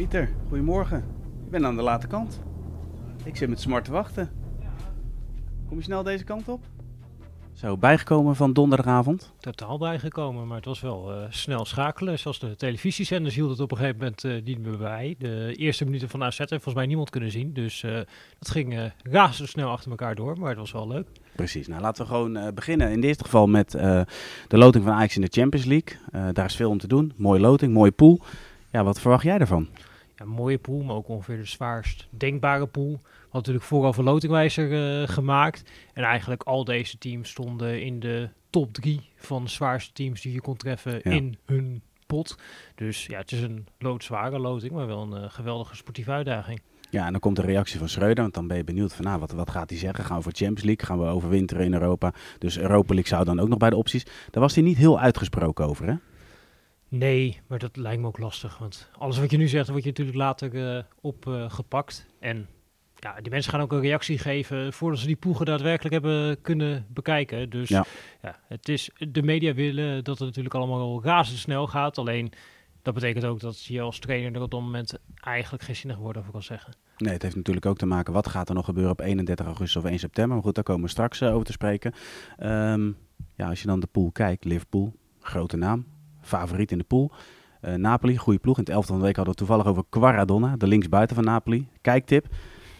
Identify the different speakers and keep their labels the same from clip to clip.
Speaker 1: Pieter, goedemorgen. Ik ben aan de late kant. Ik zit met smart te wachten. Kom je snel deze kant op? Zo, bijgekomen van donderdagavond?
Speaker 2: Totaal bijgekomen, maar het was wel uh, snel schakelen. Zoals de televisiezenders hield het op een gegeven moment uh, niet meer bij. De eerste minuten van AZ heeft volgens mij niemand kunnen zien. Dus uh, dat ging razendsnel achter elkaar door, maar het was wel leuk.
Speaker 1: Precies, nou laten we gewoon beginnen. In dit geval met de loting van Ajax in de Champions League. daar is veel om te doen. Mooie loting, mooie pool. Ja, wat verwacht jij daarvan?
Speaker 2: Ja, mooie pool, maar ook ongeveer de zwaarst denkbare pool. Had natuurlijk vooral een lotingwijzer uh, gemaakt. En eigenlijk al deze teams stonden in de top drie van de zwaarste teams die je kon treffen in hun pot. Dus ja, het is een loodzware loting, maar wel een uh, geweldige sportieve uitdaging.
Speaker 1: Ja, en dan komt de reactie van Schreuder, want dan ben je benieuwd van, nou, wat, wat gaat hij zeggen? Gaan we voor Champions League? Gaan we overwinteren in Europa? Dus Europa League zou dan ook nog bij de opties. Daar was hij niet heel uitgesproken over, hè?
Speaker 2: Nee, maar dat lijkt me ook lastig. Want alles wat je nu zegt, wordt je natuurlijk later uh, opgepakt. en ja, die mensen gaan ook een reactie geven voordat ze die poegen daadwerkelijk hebben kunnen bekijken. Dus ja. het is, de media willen dat het natuurlijk allemaal razendsnel gaat. Alleen dat betekent ook dat je als trainer er op dat moment eigenlijk geen zinnig woord over kan zeggen.
Speaker 1: Nee, het heeft natuurlijk ook te maken wat gaat er nog gebeuren op 31 augustus of 1 september. Maar goed, daar komen we straks uh, over te spreken. Um, ja, als je dan de pool kijkt, Liverpool, grote naam, favoriet in de pool. Uh, Napoli, goede ploeg. In het elfde van de week hadden we toevallig over Quaradonna, de linksbuiten van Napoli. Kijktip.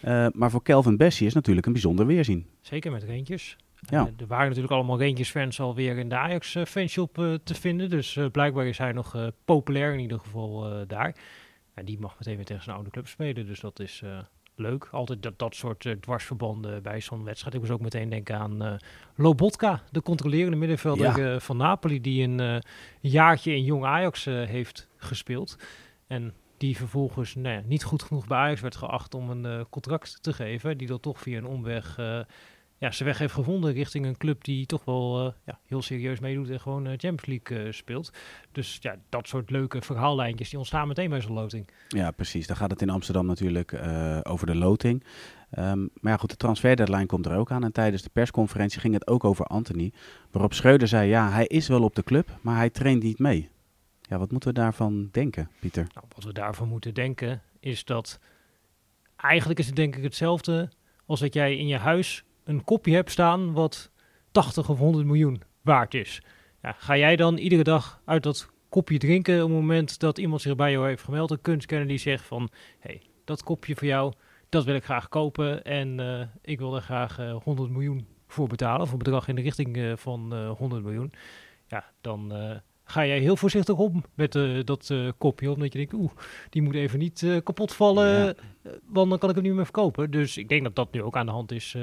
Speaker 1: Uh, maar voor Kelvin Bessie is natuurlijk een bijzonder weerzien.
Speaker 2: Zeker met Reentjes. Ja. Uh, er waren natuurlijk allemaal Rangers-fans alweer in de Ajax-fanshop te vinden. Dus blijkbaar is hij nog populair in ieder geval daar. En die mag meteen weer tegen zijn oude club spelen. Dus dat is leuk. Altijd dat, dat soort uh, dwarsverbanden bij zo'n wedstrijd. Ik moest ook meteen denken aan uh, Lobotka, de controlerende middenvelder ja. uh, van Napoli, die een jaartje in jong Ajax heeft gespeeld. En die vervolgens nou ja, niet goed genoeg bij Ajax werd geacht om een contract te geven. Die dat toch via een omweg ja, zijn weg heeft gevonden richting een club die toch wel uh, ja, heel serieus meedoet en gewoon uh, Champions League uh, speelt. Dus ja, dat soort leuke verhaallijntjes die ontstaan meteen bij zo'n loting.
Speaker 1: Ja, precies. Dan gaat het in Amsterdam natuurlijk over de loting. Um, maar ja, goed, de transferdeadline komt er ook aan. En tijdens de persconferentie ging het ook over Anthony. Waarop Schreuder zei, ja, hij is wel op de club, maar hij traint niet mee. Ja, wat moeten we daarvan denken, Pieter?
Speaker 2: Nou, wat we daarvan moeten denken is dat... Eigenlijk is het denk ik hetzelfde als dat jij in je huis een kopje hebt staan wat 80 of 100 miljoen waard is. Ja, ga jij dan iedere dag uit dat kopje drinken op het moment dat iemand zich bij jou heeft gemeld, een kunstkenner die zegt van, hey, dat kopje voor jou, dat wil ik graag kopen en uh, ik wil er graag uh, eh, 100 miljoen voor betalen, of een bedrag in de richting uh, van 100 miljoen. Ja, dan ga jij heel voorzichtig om met dat kopje. Omdat je denkt, oeh, die moet even niet kapot vallen, want dan kan ik hem niet meer verkopen. Dus ik denk dat dat nu ook aan de hand is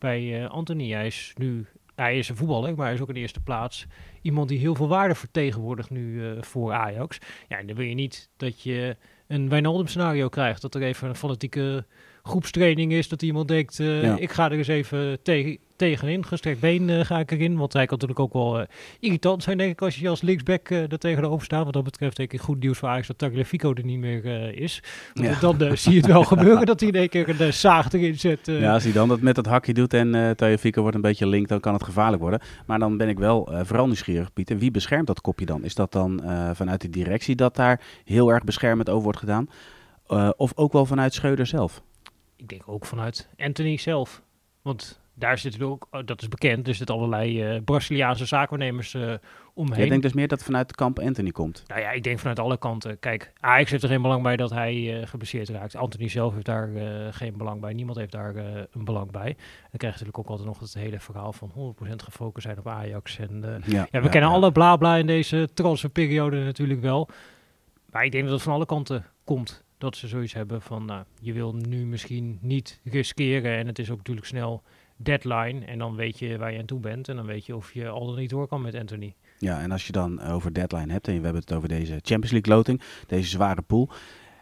Speaker 2: bij Anthony. Hij is nu, hij is een voetballer, maar hij is ook in eerste plaats iemand die heel veel waarde vertegenwoordigt nu voor Ajax. Ja, en dan wil je niet dat je een Wijnaldum scenario krijgt, dat er even een fanatieke groepstraining is, dat iemand denkt, ja. ik ga er eens even tegen tegenin. Gestrekt been uh, ga ik erin. Want hij kan natuurlijk ook wel uh, irritant zijn, denk ik, als je als linksback uh, er tegenover staat. Wat dat betreft denk ik goed nieuws voor Ajax dat Tagliafico er niet meer is. Ja. dan zie je het wel gebeuren dat hij in één keer een zaag erin zet.
Speaker 1: Ja, als hij dan dat met dat hakje doet en uh, Tagliafico wordt een beetje link, dan kan het gevaarlijk worden. Maar dan ben ik wel vooral nieuwsgierig, Pieter. Wie beschermt dat kopje dan? Is dat dan vanuit de directie dat daar heel erg beschermend over wordt gedaan? of ook wel vanuit Schreuder zelf?
Speaker 2: Ik denk ook vanuit Anthony zelf. Want daar zitten ook, oh, dat is bekend, er zitten allerlei uh, Braziliaanse zaakwaarnemers uh, omheen.
Speaker 1: Jij denkt dus meer dat het vanuit de kamp Anthony komt?
Speaker 2: Nou ja, ik denk vanuit alle kanten. Kijk, Ajax heeft er geen belang bij dat hij uh, geblesseerd raakt. Anthony zelf heeft daar geen belang bij. Niemand heeft daar een belang bij. Dan krijg je natuurlijk ook altijd nog het hele verhaal van 100% gefocust zijn op Ajax. En ja, ja, we kennen alle bla bla in deze transferperiode natuurlijk wel. Maar ik denk dat het van alle kanten komt. Dat ze zoiets hebben van, nou, je wil nu misschien niet riskeren. En het is ook natuurlijk snel deadline. En dan weet je waar je aan toe bent. En dan weet je of je al dan niet door kan met Anthony.
Speaker 1: Ja, en als je dan over deadline hebt, en we hebben het over deze Champions League loting, deze zware pool.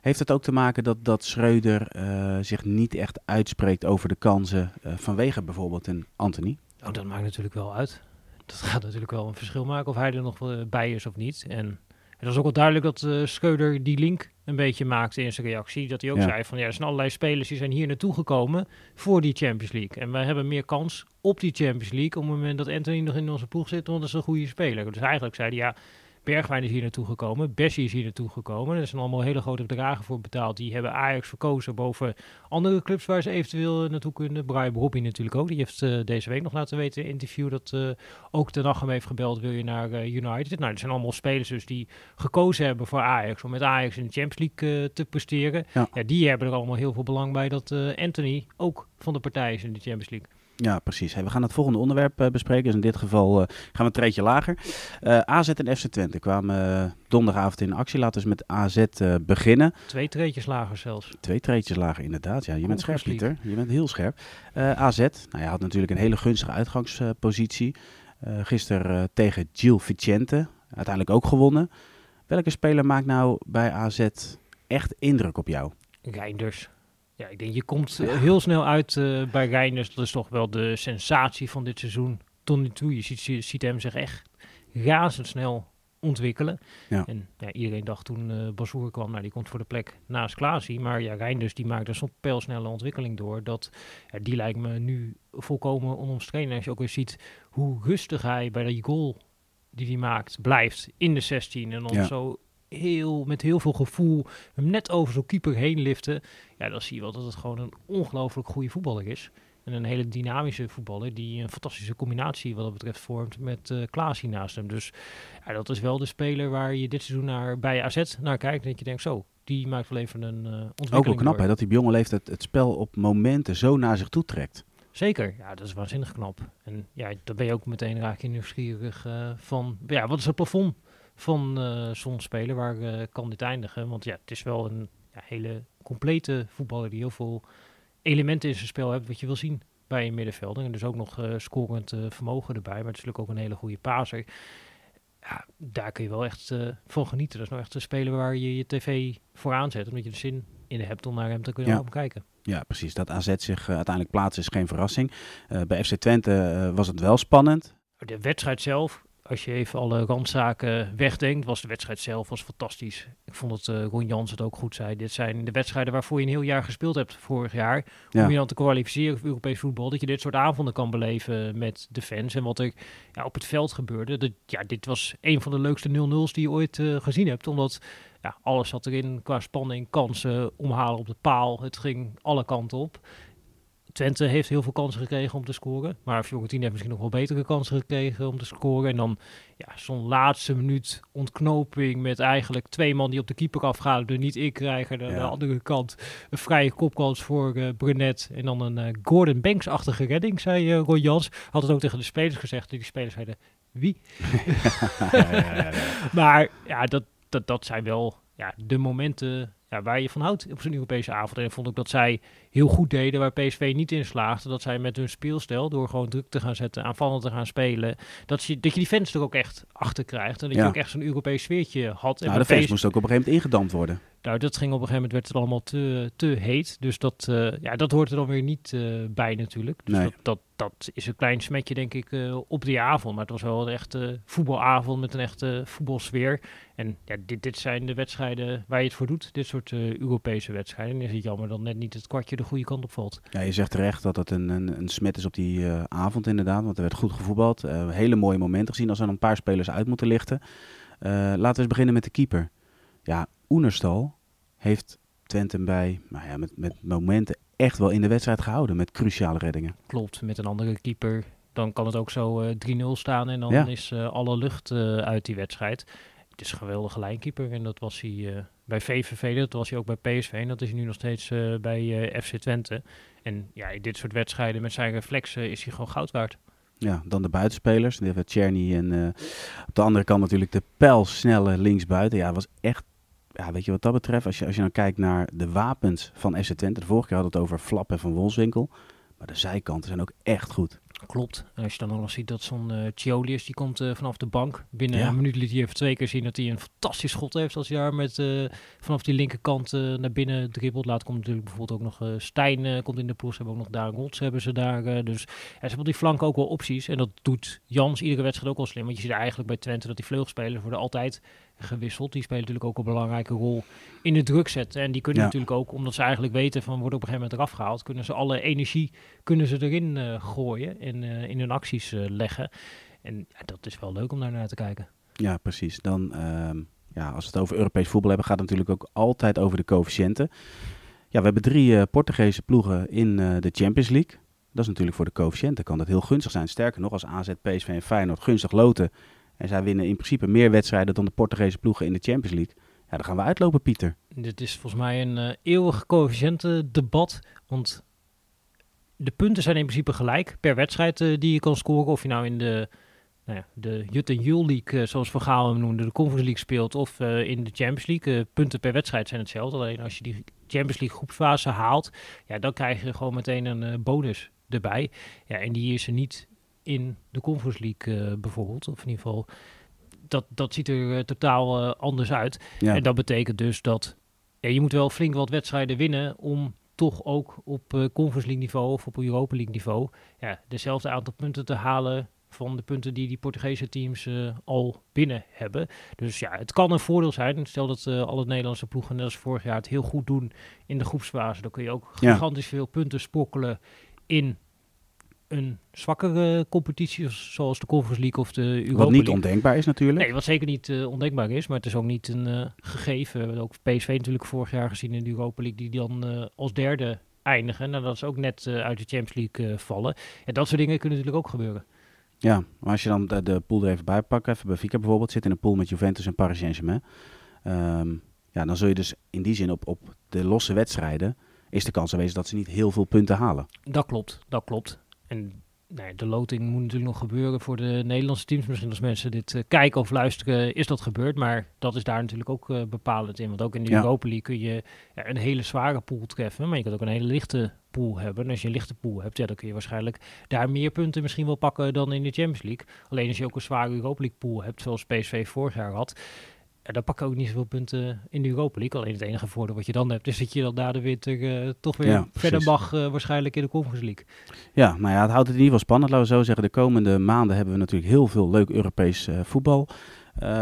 Speaker 1: Heeft het ook te maken dat, dat Schreuder uh, zich niet echt uitspreekt over de kansen uh, vanwege bijvoorbeeld een Anthony?
Speaker 2: Oh, dat maakt natuurlijk wel uit. Dat gaat natuurlijk wel een verschil maken of hij er nog bij is of niet. En het was ook wel duidelijk dat uh, Schreuder die link een beetje maakte in zijn reactie. Dat hij ook zei van ja, er zijn allerlei spelers die zijn hier naartoe gekomen voor die Champions League. En wij hebben meer kans op die Champions League op het moment dat Anthony nog in onze ploeg zit, want dat is een goede speler. Dus eigenlijk zei hij ja, Bergwijn is hier naartoe gekomen. Bessie is hier naartoe gekomen. Er zijn allemaal hele grote bedragen voor betaald. Die hebben Ajax verkozen boven andere clubs waar ze eventueel naartoe kunnen. Brian Robbie natuurlijk ook. Die heeft uh, deze week nog laten weten in interview dat uh, ook de nacht hem heeft gebeld. Wil je naar uh, United? Nou, er zijn allemaal spelers dus die gekozen hebben voor Ajax. Om met Ajax in de Champions League te presteren. Ja. ja. die hebben er allemaal heel veel belang bij dat Anthony ook van de partij is in de Champions League.
Speaker 1: Ja, precies. we gaan het volgende onderwerp uh, bespreken. Dus in dit geval uh, gaan we een treetje lager. Uh, AZ en FC Twente kwamen donderdagavond in actie. Laten we met AZ beginnen.
Speaker 2: Twee treetjes lager zelfs.
Speaker 1: Twee treetjes lager, inderdaad. Ja, je bent scherp, Pieter. Je bent heel scherp. AZ, nou, je had natuurlijk een hele gunstige uitgangspositie. gisteren tegen Gil Vicente. Uiteindelijk ook gewonnen. Welke speler maakt nou bij AZ echt indruk op jou?
Speaker 2: Reinders. Ja, ik denk je komt eh, heel snel uit uh, bij Reinders. Dat is toch wel de sensatie van dit seizoen tot nu toe. Je ziet, je ziet hem zich echt razendsnel ontwikkelen. Ja. En ja, iedereen dacht toen uh, Bazoer kwam, nou die komt voor de plek naast Klaasie. Maar ja, Reinders die maakt zo'n pijlsnelle ontwikkeling door. Dat ja, die lijkt me nu volkomen onomstreden. Als je ook weer ziet hoe rustig hij bij die goal die hij maakt blijft in de 16. En dan ja. zo heel, met heel veel gevoel hem net over zo'n keeper heen liften. Ja, dan zie je wel dat het gewoon een ongelooflijk goede voetballer is. En een hele dynamische voetballer die een fantastische combinatie wat dat betreft vormt met uh, Klaas hier naast hem. Dus ja, dat is wel de speler waar je dit seizoen naar, bij AZ naar kijkt. En dat je denkt, zo, die maakt wel even een uh, ontwikkeling
Speaker 1: Ook wel knap hè, dat die jonge leeftijd het spel op momenten zo naar zich toe trekt.
Speaker 2: Zeker, ja, dat is waanzinnig knap. En ja, dan ben je ook meteen raak je nieuwsgierig uh, van, ja, wat is het plafond van uh, zo'n speler. Waar uh, kan dit eindigen? Want ja, het is wel een ja, hele complete voetballer die heel veel elementen in zijn spel heeft wat je wil zien bij een middenvelder. En dus ook nog uh, scorend vermogen erbij. Maar het is natuurlijk ook een hele goede paser. Ja, daar kun je wel echt van genieten. Dat is nou echt een speler waar je je tv voor aanzet. Omdat je er zin in hebt om naar hem te kunnen ja. kijken.
Speaker 1: Ja, precies. Dat AZ zich uiteindelijk plaatst is geen verrassing. bij FC Twente was het wel spannend.
Speaker 2: De wedstrijd zelf als je even alle randzaken wegdenkt, was de wedstrijd zelf was fantastisch. Ik vond dat uh, Ron Jans het ook goed zei. Dit zijn de wedstrijden waarvoor je een heel jaar gespeeld hebt vorig jaar. Om je dan te kwalificeren voor Europees voetbal. Dat je dit soort avonden kan beleven met de fans. En wat er ja, op het veld gebeurde. Dat, ja, dit was een van de leukste 0-0's die je ooit uh, gezien hebt. Omdat ja, alles zat erin qua spanning, kansen, omhalen op de paal. Het ging alle kanten op. Twente heeft heel veel kansen gekregen om te scoren. Maar Fiorentina heeft misschien nog wel betere kansen gekregen om te scoren. En dan ja, zo'n laatste minuut ontknoping met eigenlijk twee man die op de keeper afgaan. De niet ik krijgen. Aan de, andere kant een vrije kopkans voor uh, Brunet. En dan een uh, Gordon Banks-achtige redding, zei uh, Roy Jans. Had het ook tegen de spelers gezegd. Die spelers zeiden, wie? ja, maar ja, dat, dat, dat zijn wel ja, de momenten ja, waar je van houdt op zo'n Europese avond. En vond ik dat zij heel goed deden, waar PSV niet in slaagde. Dat zij met hun speelstijl, door gewoon druk te gaan zetten, aanvallend te gaan spelen, dat je, dat je die fans er ook echt achter krijgt. En dat je ook echt zo'n Europees sfeertje had.
Speaker 1: Nou, en de fans moest ook op een gegeven moment ingedampt worden.
Speaker 2: Nou, dat ging op een gegeven moment, werd het allemaal te, te heet. Dus dat, uh, ja, dat hoort er dan weer niet uh, bij natuurlijk. Dus nee. dat, dat, dat, is een klein smetje, denk ik, uh, op die avond. Maar het was wel een echte voetbalavond met een echte voetbalsfeer. En ja, dit, dit zijn de wedstrijden waar je het voor doet. Dit soort Europese wedstrijden. En is het jammer dat net niet het kwartje de goede kant op valt.
Speaker 1: Ja, je zegt terecht dat het een, een, een smet is op die avond inderdaad. Want er werd goed gevoetbald. hele mooie momenten gezien als er een paar spelers uit moeten lichten. laten we eens beginnen met de keeper. Ja, Oenerstal heeft Twente bij, nou ja, met, met momenten echt wel in de wedstrijd gehouden met cruciale reddingen.
Speaker 2: Klopt, met een andere keeper. Dan kan het ook zo uh, eh, 3-0 staan en dan is uh, alle lucht uh, uit die wedstrijd. Het is geweldige lijnkeeper en dat was hij bij VVV, dat was hij ook bij PSV en dat is hij nu nog steeds bij FC Twente. En ja, dit soort wedstrijden met zijn reflexen is hij gewoon goud waard.
Speaker 1: Ja, dan de buitenspelers. Die hebben Czerny en op de andere kant natuurlijk de pijlsnelle linksbuiten. Ja, was echt ja, weet je wat dat betreft, als je, als je dan kijkt naar de wapens van FC Twente. De vorige keer hadden we het over Flap en Van Wolfswinkel. Maar de zijkanten zijn ook echt goed.
Speaker 2: Klopt. En als je dan nog ziet dat zo'n uh, Chiolius, die komt uh, vanaf de bank. Binnen een minuut liet hij even twee keer zien dat hij een fantastisch schot heeft. Als hij daar met, uh, vanaf die linkerkant naar binnen dribbelt. Laat komt natuurlijk bijvoorbeeld ook nog Stijn komt in de ploeg. Ze hebben ook nog daar Rots hebben ze daar. dus ze hebben die flank ook wel opties. En dat doet Jans iedere wedstrijd ook wel slim. Want je ziet eigenlijk bij Twente dat die vleugelspelers worden altijd gewisseld. Die spelen natuurlijk ook een belangrijke rol in de druk zetten. En die kunnen natuurlijk ook, omdat ze eigenlijk weten van wordt op een gegeven moment eraf gehaald, kunnen ze alle energie kunnen ze erin gooien en uh, in hun acties uh, leggen. En ja, dat is wel leuk om daar naar te kijken.
Speaker 1: Ja, precies. Dan, ehm, ja, als we het over Europees voetbal hebben, gaat het natuurlijk ook altijd over de coëfficiënten. Ja, we hebben drie uh, Portugese ploegen in de Champions League. Dat is natuurlijk voor de coëfficiënten kan dat heel gunstig zijn. Sterker nog, als AZ, PSV en Feyenoord gunstig loten en zij winnen in principe meer wedstrijden dan de Portugese ploegen in de Champions League. Ja, dan gaan we uitlopen, Pieter.
Speaker 2: Dit is volgens mij een uh, eeuwig coëfficiëntendebat. Want de punten zijn in principe gelijk per wedstrijd uh, die je kan scoren. Of je nou in de, nou ja, de Jut en Jul League, uh, zoals Van Gaal hem noemde, de Conference League speelt. Of in de Champions League. punten per wedstrijd zijn hetzelfde. Alleen als je die Champions League groepsfase haalt, ja, dan krijg je gewoon meteen een bonus erbij. Ja, en die is er niet in de Conference League bijvoorbeeld. Of in ieder geval dat, dat ziet er totaal anders uit. Ja. En dat betekent dus dat ja, je moet wel flink wat wedstrijden winnen om toch ook op uh, Conference League niveau of op Europa League niveau ja, dezelfde aantal punten te halen van de punten die die Portugese teams al binnen hebben. Dus ja, het kan een voordeel zijn. Stel dat alle Nederlandse ploegen net als vorig jaar het heel goed doen in de groepsfase. Dan kun je ook gigantisch veel punten spokkelen in een zwakkere competitie zoals de Conference League of de Europa
Speaker 1: Wat niet
Speaker 2: League.
Speaker 1: ondenkbaar is natuurlijk.
Speaker 2: Nee, wat zeker niet uh, ondenkbaar is, maar het is ook niet een uh, gegeven. We hebben ook PSV natuurlijk vorig jaar gezien in de Europa League, die dan uh, als derde eindigen. Nou, dat is ook net uit de Champions League vallen. En dat soort dingen kunnen natuurlijk ook gebeuren.
Speaker 1: Ja, maar als je dan de, de pool er even bij pakt, even Benfica bijvoorbeeld, zit in een pool met Juventus en Paris Saint-Germain. Um, ja, dan zul je dus in die zin op, op de losse wedstrijden, is de kans aanwezig dat ze niet heel veel punten halen.
Speaker 2: Dat klopt, dat klopt. En nee, de loting moet natuurlijk nog gebeuren voor de Nederlandse teams. Misschien als mensen dit uh, kijken of luisteren, is dat gebeurd. Maar dat is daar natuurlijk ook uh, bepalend in. Want ook in de ja. Europa League kun je ja, een hele zware pool treffen. Maar je kan ook een hele lichte pool hebben. En als je een lichte pool hebt, ja, dan kun je waarschijnlijk daar meer punten misschien wel pakken dan in de Champions League. Alleen als je ook een zware Europa League pool hebt, zoals PSV vorig jaar had. Ja, dan pakken ook niet zoveel punten in de Europa League. Alleen het enige voordeel wat je dan hebt, is dat je dan na de winter uh, toch weer ja, verder mag, uh, waarschijnlijk in de Conference League.
Speaker 1: Ja, nou ja, het houdt het in ieder geval spannend. Laten we zo zeggen, de komende maanden hebben we natuurlijk heel veel leuk Europees uh, voetbal.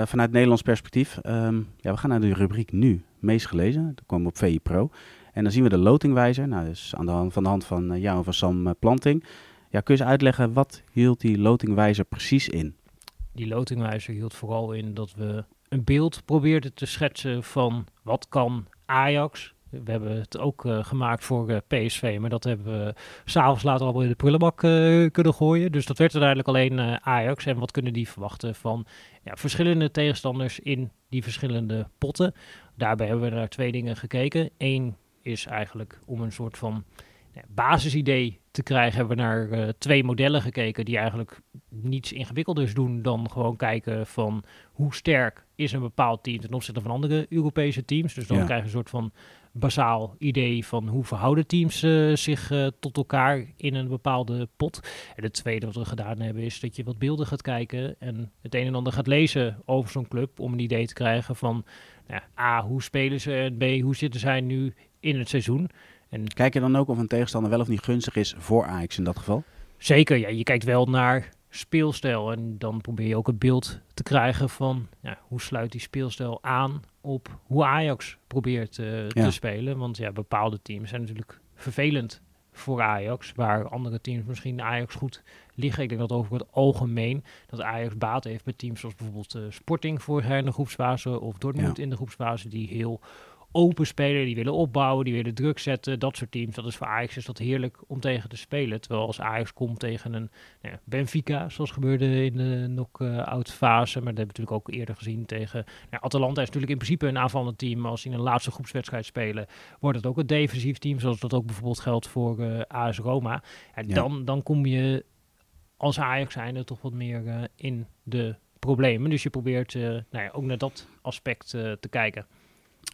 Speaker 1: vanuit Nederlands perspectief. Um, ja, we gaan naar de rubriek nu, meest gelezen. Dat kwam op VI Pro. En dan zien we de lotingwijzer. Nou, dus aan de hand, van de hand van jou en van Sam Planting. Ja, kun je eens uitleggen, wat hield die lotingwijzer precies in?
Speaker 2: Die lotingwijzer hield vooral in dat we een beeld probeerde te schetsen van wat kan Ajax. We hebben het ook uh, gemaakt voor uh, PSV, maar dat hebben we s'avonds later al in de prullenbak uh, kunnen gooien. Dus dat werd uiteindelijk alleen Ajax. En wat kunnen die verwachten van ja, verschillende tegenstanders in die verschillende potten? Daarbij hebben we naar twee dingen gekeken. Eén is eigenlijk om een soort van ja, basisidee te krijgen, hebben we naar uh, twee modellen gekeken die eigenlijk niets ingewikkelders doen dan gewoon kijken van hoe sterk is een bepaald team ten opzichte van andere Europese teams. Dus dan ja. krijg je een soort van basaal idee van hoe verhouden teams uh, zich uh, tot elkaar in een bepaalde pot. En het tweede wat we gedaan hebben is dat je wat beelden gaat kijken en het een en ander gaat lezen over zo'n club om een idee te krijgen van nou, A, hoe spelen ze en B, hoe zitten zij nu in het seizoen.
Speaker 1: En Kijk je dan ook of een tegenstander wel of niet gunstig is voor Ajax in dat geval?
Speaker 2: Zeker, ja. Je kijkt wel naar speelstijl en dan probeer je ook het beeld te krijgen van ja, hoe sluit die speelstijl aan op hoe Ajax probeert uh, ja. te spelen. Want ja, bepaalde teams zijn natuurlijk vervelend voor Ajax, waar andere teams misschien Ajax goed liggen. Ik denk dat over het algemeen dat Ajax baat heeft met teams zoals bijvoorbeeld uh, Sporting vorig jaar in de groepsfase of Dortmund ja. in de groepsfase, die heel open spelen, die willen opbouwen, die willen druk zetten. Dat soort teams, dat is voor Ajax is dat heerlijk om tegen te spelen. Terwijl als Ajax komt tegen een nou ja, Benfica, zoals gebeurde in de knock-out fase, maar dat hebben we natuurlijk ook eerder gezien tegen nou, Atalanta is natuurlijk in principe een aanvallend team. Maar als die in een laatste groepswedstrijd spelen, wordt het ook een defensief team, zoals dat ook bijvoorbeeld geldt voor uh, AS Roma. En ja. dan, dan kom je als Ajax zijnde toch wat meer uh, in de problemen. Dus je probeert uh, nou ja, ook naar dat aspect te kijken.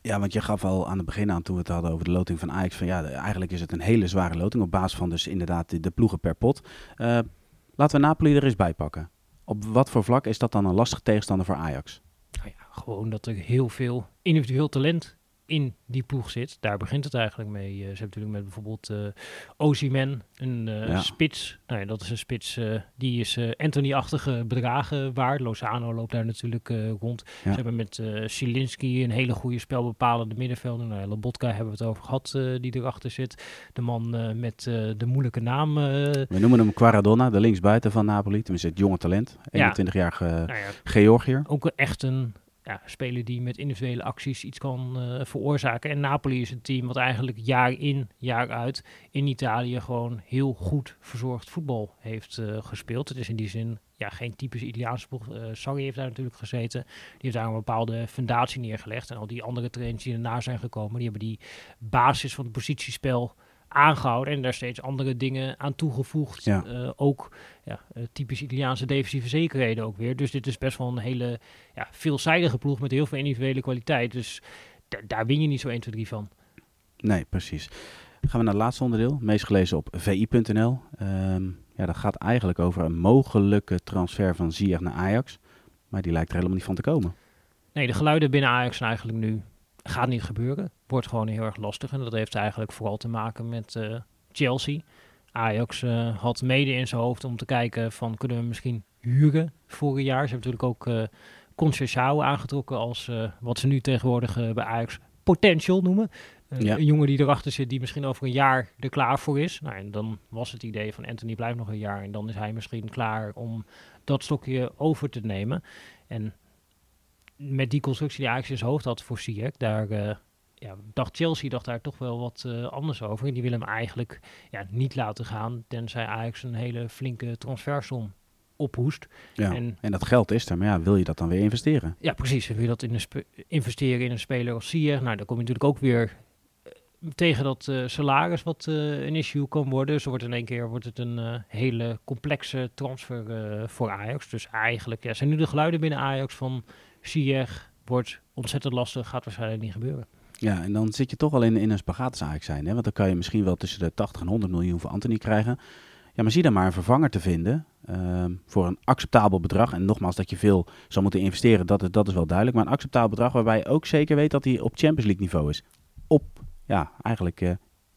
Speaker 1: Ja, want je gaf al aan het begin aan toen we het hadden over de loting van Ajax. Van ja, eigenlijk is het een hele zware loting op basis van dus inderdaad de, ploegen per pot. Uh, laten we Napoli er eens bij pakken. Op wat voor vlak is dat dan een lastige tegenstander voor Ajax?
Speaker 2: Nou ja, gewoon dat er heel veel individueel talent in die ploeg zit. Daar begint het eigenlijk mee. Uh, ze hebben natuurlijk met bijvoorbeeld uh, Ozyman, een uh, spits. Nou ja, dat is een spits die is Anthony-achtige bedragen waard. Lozano loopt daar natuurlijk rond. Ze hebben met Zielinski een hele goede spelbepalende middenvelder. Nou, Lobotka hebben we het over gehad, die erachter zit. De man met de moeilijke naam.
Speaker 1: we noemen hem Quaradonna, de linksbuiten van Napoli. Tenminste, het jonge talent. 21-jarige ja. nou Georgiër.
Speaker 2: Ook echt een ja, speler die met individuele acties iets kan uh, veroorzaken. En Napoli is een team wat eigenlijk jaar in, jaar uit in Italië gewoon heel goed verzorgd voetbal heeft uh, gespeeld. Het is in die zin ja, geen typische Italiaanse ploeg. Uh, heeft daar natuurlijk gezeten. Die heeft daar een bepaalde fundatie neergelegd. En al die andere trainers die erna zijn gekomen, die hebben die basis van het positiespel aangehouden en daar steeds andere dingen aan toegevoegd. Ja. Uh, ook ja, uh, typisch Italiaanse defensieve zekerheden ook weer. Dus dit is best wel een hele ja, veelzijdige ploeg met heel veel individuele kwaliteit. Dus daar win je niet zo 1, 2, 3 van.
Speaker 1: Nee, precies. gaan we naar het laatste onderdeel, meest gelezen op vi.nl. Um, ehm, ja, dat gaat eigenlijk over een mogelijke transfer van Ziyech naar Ajax. Maar die lijkt er helemaal niet van te komen.
Speaker 2: Nee, de geluiden binnen Ajax zijn eigenlijk nu Gaat niet gebeuren. Wordt gewoon heel erg lastig. En dat heeft eigenlijk vooral te maken met uh, Chelsea. Ajax uh, had mede in zijn hoofd om te kijken van kunnen we misschien huren vorig jaar. Ze hebben natuurlijk ook uh, Conceição aangetrokken als wat ze nu tegenwoordig bij Ajax potential noemen. Ja. Een jongen die erachter zit die misschien over een jaar er klaar voor is. Nou, en dan was het idee van Anthony blijft nog een jaar en dan is hij misschien klaar om dat stokje over te nemen. En met die constructie die Ajax in zijn hoofd had voor Ziyech, daar ja, dacht Chelsea dacht daar toch wel wat uh, anders over. En die willen hem eigenlijk ja, niet laten gaan, tenzij Ajax een hele flinke transfersom ophoest.
Speaker 1: Ja, en, en, dat geld is er, maar ja, wil je dat dan weer investeren?
Speaker 2: Ja, precies. Wil je dat in een investeren in een speler als Ziyech? Nou, dan kom je natuurlijk ook weer eh, tegen dat uh, salaris wat uh, een issue kan worden. Dus wordt in één keer wordt het een hele complexe transfer voor Ajax. Dus eigenlijk ja, zijn nu de geluiden binnen Ajax van Ziyech wordt ontzettend lastig, gaat waarschijnlijk niet gebeuren.
Speaker 1: Ja, en dan zit je toch al in, een spagaat zijn. Hè? Want dan kan je misschien wel tussen de 80 en 100 miljoen voor Anthony krijgen. Ja, maar zie dan maar een vervanger te vinden ehm, voor een acceptabel bedrag. En nogmaals, dat je veel zou moeten investeren, dat dat is wel duidelijk. Maar een acceptabel bedrag waarbij je ook zeker weet dat hij op Champions League niveau is. Op, ja, eigenlijk uh,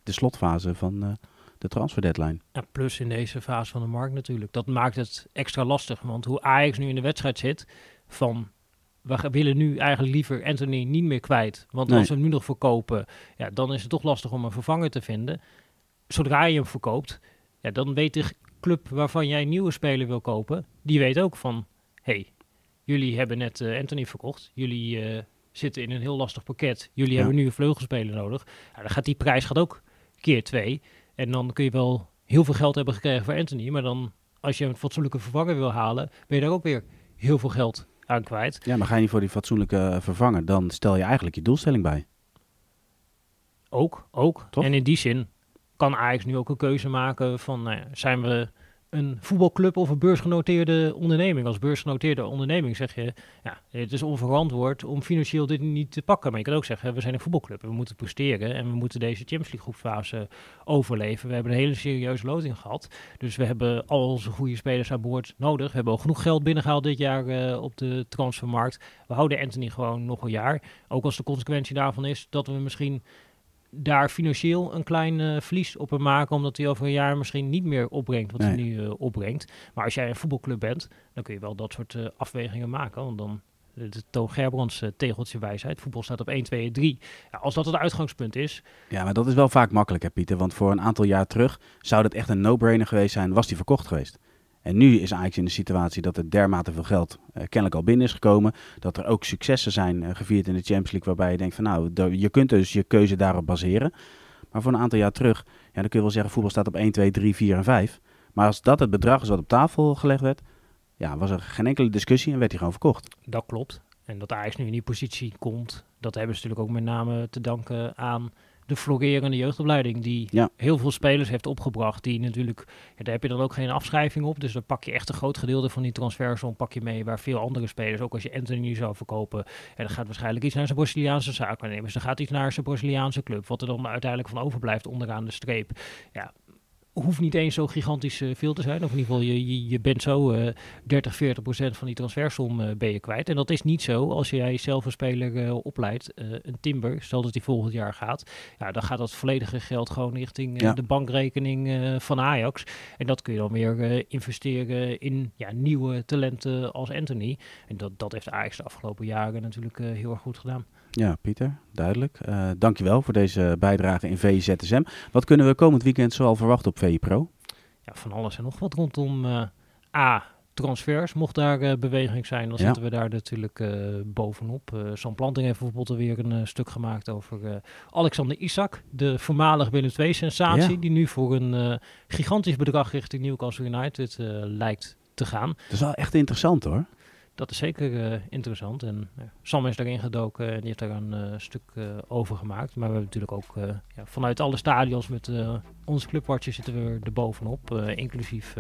Speaker 1: de slotfase van uh, de transfer deadline.
Speaker 2: Plus in deze fase van de markt natuurlijk. Dat maakt het extra lastig. Want hoe Ajax nu in de wedstrijd zit, van we willen nu eigenlijk liever Anthony niet meer kwijt. Want als we hem nu nog verkopen, ja, dan is het toch lastig om een vervanger te vinden. Zodra je hem verkoopt, ja, dan weet de club waarvan jij een nieuwe speler wil kopen, die weet ook van, hey, jullie hebben net uh, Anthony verkocht, jullie uh, zitten in een heel lastig pakket, jullie hebben nu een vleugelspeler nodig. Ja, dan gaat die prijs gaat ook keer twee. En dan kun je wel heel veel geld hebben gekregen voor Anthony, maar dan als je een fatsoenlijke vervanger wil halen, ben je daar ook weer heel veel geld aan kwijt.
Speaker 1: Ja, maar ga je niet voor die fatsoenlijke eh, vervanger, dan stel je eigenlijk je doelstelling bij.
Speaker 2: Ook, ook. Toch? En in die zin kan Ajax nu ook een keuze maken van, nou ja, zijn we een voetbalclub of een beursgenoteerde onderneming. Als beursgenoteerde onderneming zeg je, ja, het is onverantwoord om financieel dit niet te pakken. Maar je kan ook zeggen, we zijn een voetbalclub en we moeten presteren en we moeten deze Champions League groepsfase overleven. We hebben een hele serieuze loting gehad. Dus we hebben al onze goede spelers aan boord nodig. We hebben al genoeg geld binnengehaald dit jaar uh, op de transfermarkt. We houden Anthony gewoon nog een jaar. Ook als de consequentie daarvan is dat we misschien daar financieel een klein uh, verlies op hem maken, omdat hij over een jaar misschien niet meer opbrengt wat hij nu uh, opbrengt. Maar als jij een voetbalclub bent, dan kun je wel dat soort uh, afwegingen maken. Want dan de Toon Gerbrands tegeltje wijsheid. Voetbal staat op 1, 2, 3. Ja, als dat het uitgangspunt is.
Speaker 1: Ja, maar dat is wel vaak makkelijk, hè, Pieter. Want voor een aantal jaar terug zou dat echt een no-brainer geweest zijn, was die verkocht geweest. En nu is eigenlijk in de situatie dat er dermate veel geld uh, kennelijk al binnen is gekomen. Dat er ook successen zijn uh, gevierd in de Champions League. Waarbij je denkt van nou, je kunt dus je keuze daarop baseren. Maar voor een aantal jaar terug, ja, dan kun je wel zeggen voetbal staat op 1, 2, 3, 4 en 5. Maar als dat het bedrag is wat op tafel gelegd werd, ja, was er geen enkele discussie en werd hij gewoon verkocht.
Speaker 2: Dat klopt. En dat Ajax nu in die positie komt, dat hebben ze natuurlijk ook met name te danken aan de florerende jeugdopleiding die heel veel spelers heeft opgebracht. Die natuurlijk, ja, daar heb je dan ook geen afschrijving op. Dus dan pak je echt een groot gedeelte van die transfersom pak je mee. Waar veel andere spelers, ook als je Anthony zou verkopen, en dan gaat waarschijnlijk iets naar zijn Braziliaanse zaakwaarnemers. Dan gaat iets naar zijn Braziliaanse club. Wat er dan uiteindelijk van overblijft onderaan de streep. Ja, hoeft niet eens zo gigantisch uh, veel te zijn. Of in ieder geval, je, je, je bent zo uh, 30, 40 procent van die transfersom uh, ben je kwijt. En dat is niet zo als jij zelf een speler opleidt. een Timber, stel dat die volgend jaar gaat. Ja, dan gaat dat volledige geld gewoon richting ja. de bankrekening van Ajax. En dat kun je dan weer investeren in ja, nieuwe talenten als Anthony. En dat, dat heeft Ajax de afgelopen jaren natuurlijk heel erg goed gedaan.
Speaker 1: Ja, Pieter, duidelijk. Uh, dankjewel voor deze bijdrage in VZSM. Wat kunnen we komend weekend zoal verwachten op VI Pro?
Speaker 2: Ja, van alles en nog wat rondom uh, A, transfers. Mocht daar uh, beweging zijn, dan ja. zitten we daar natuurlijk bovenop. Sam Planting heeft bijvoorbeeld weer een stuk gemaakt over Alexander Isak, de voormalige Willem II-sensatie, ja. die nu voor een gigantisch bedrag richting Newcastle United lijkt te gaan.
Speaker 1: Dat is wel echt interessant hoor
Speaker 2: dat is zeker uh, interessant. En uh, Sam is daarin gedoken en die heeft daar een uh, stuk over gemaakt. Maar we hebben natuurlijk ook ja, vanuit alle stadions met onze clubwatchers zitten we er bovenop. inclusief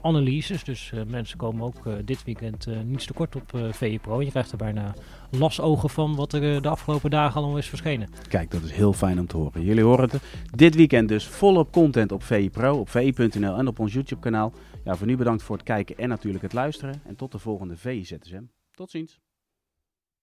Speaker 2: analyses. Dus mensen komen ook dit weekend niets tekort op uh, VE Pro. Je krijgt er bijna lasogen van wat er de afgelopen dagen al is verschenen.
Speaker 1: Kijk, dat is heel fijn om te horen. Jullie horen het. Dit weekend dus volop content op VE Pro, op VE.nl en op ons YouTube kanaal. Ja, voor nu bedankt voor het kijken en natuurlijk het luisteren. En tot de volgende VZSM. Tot ziens.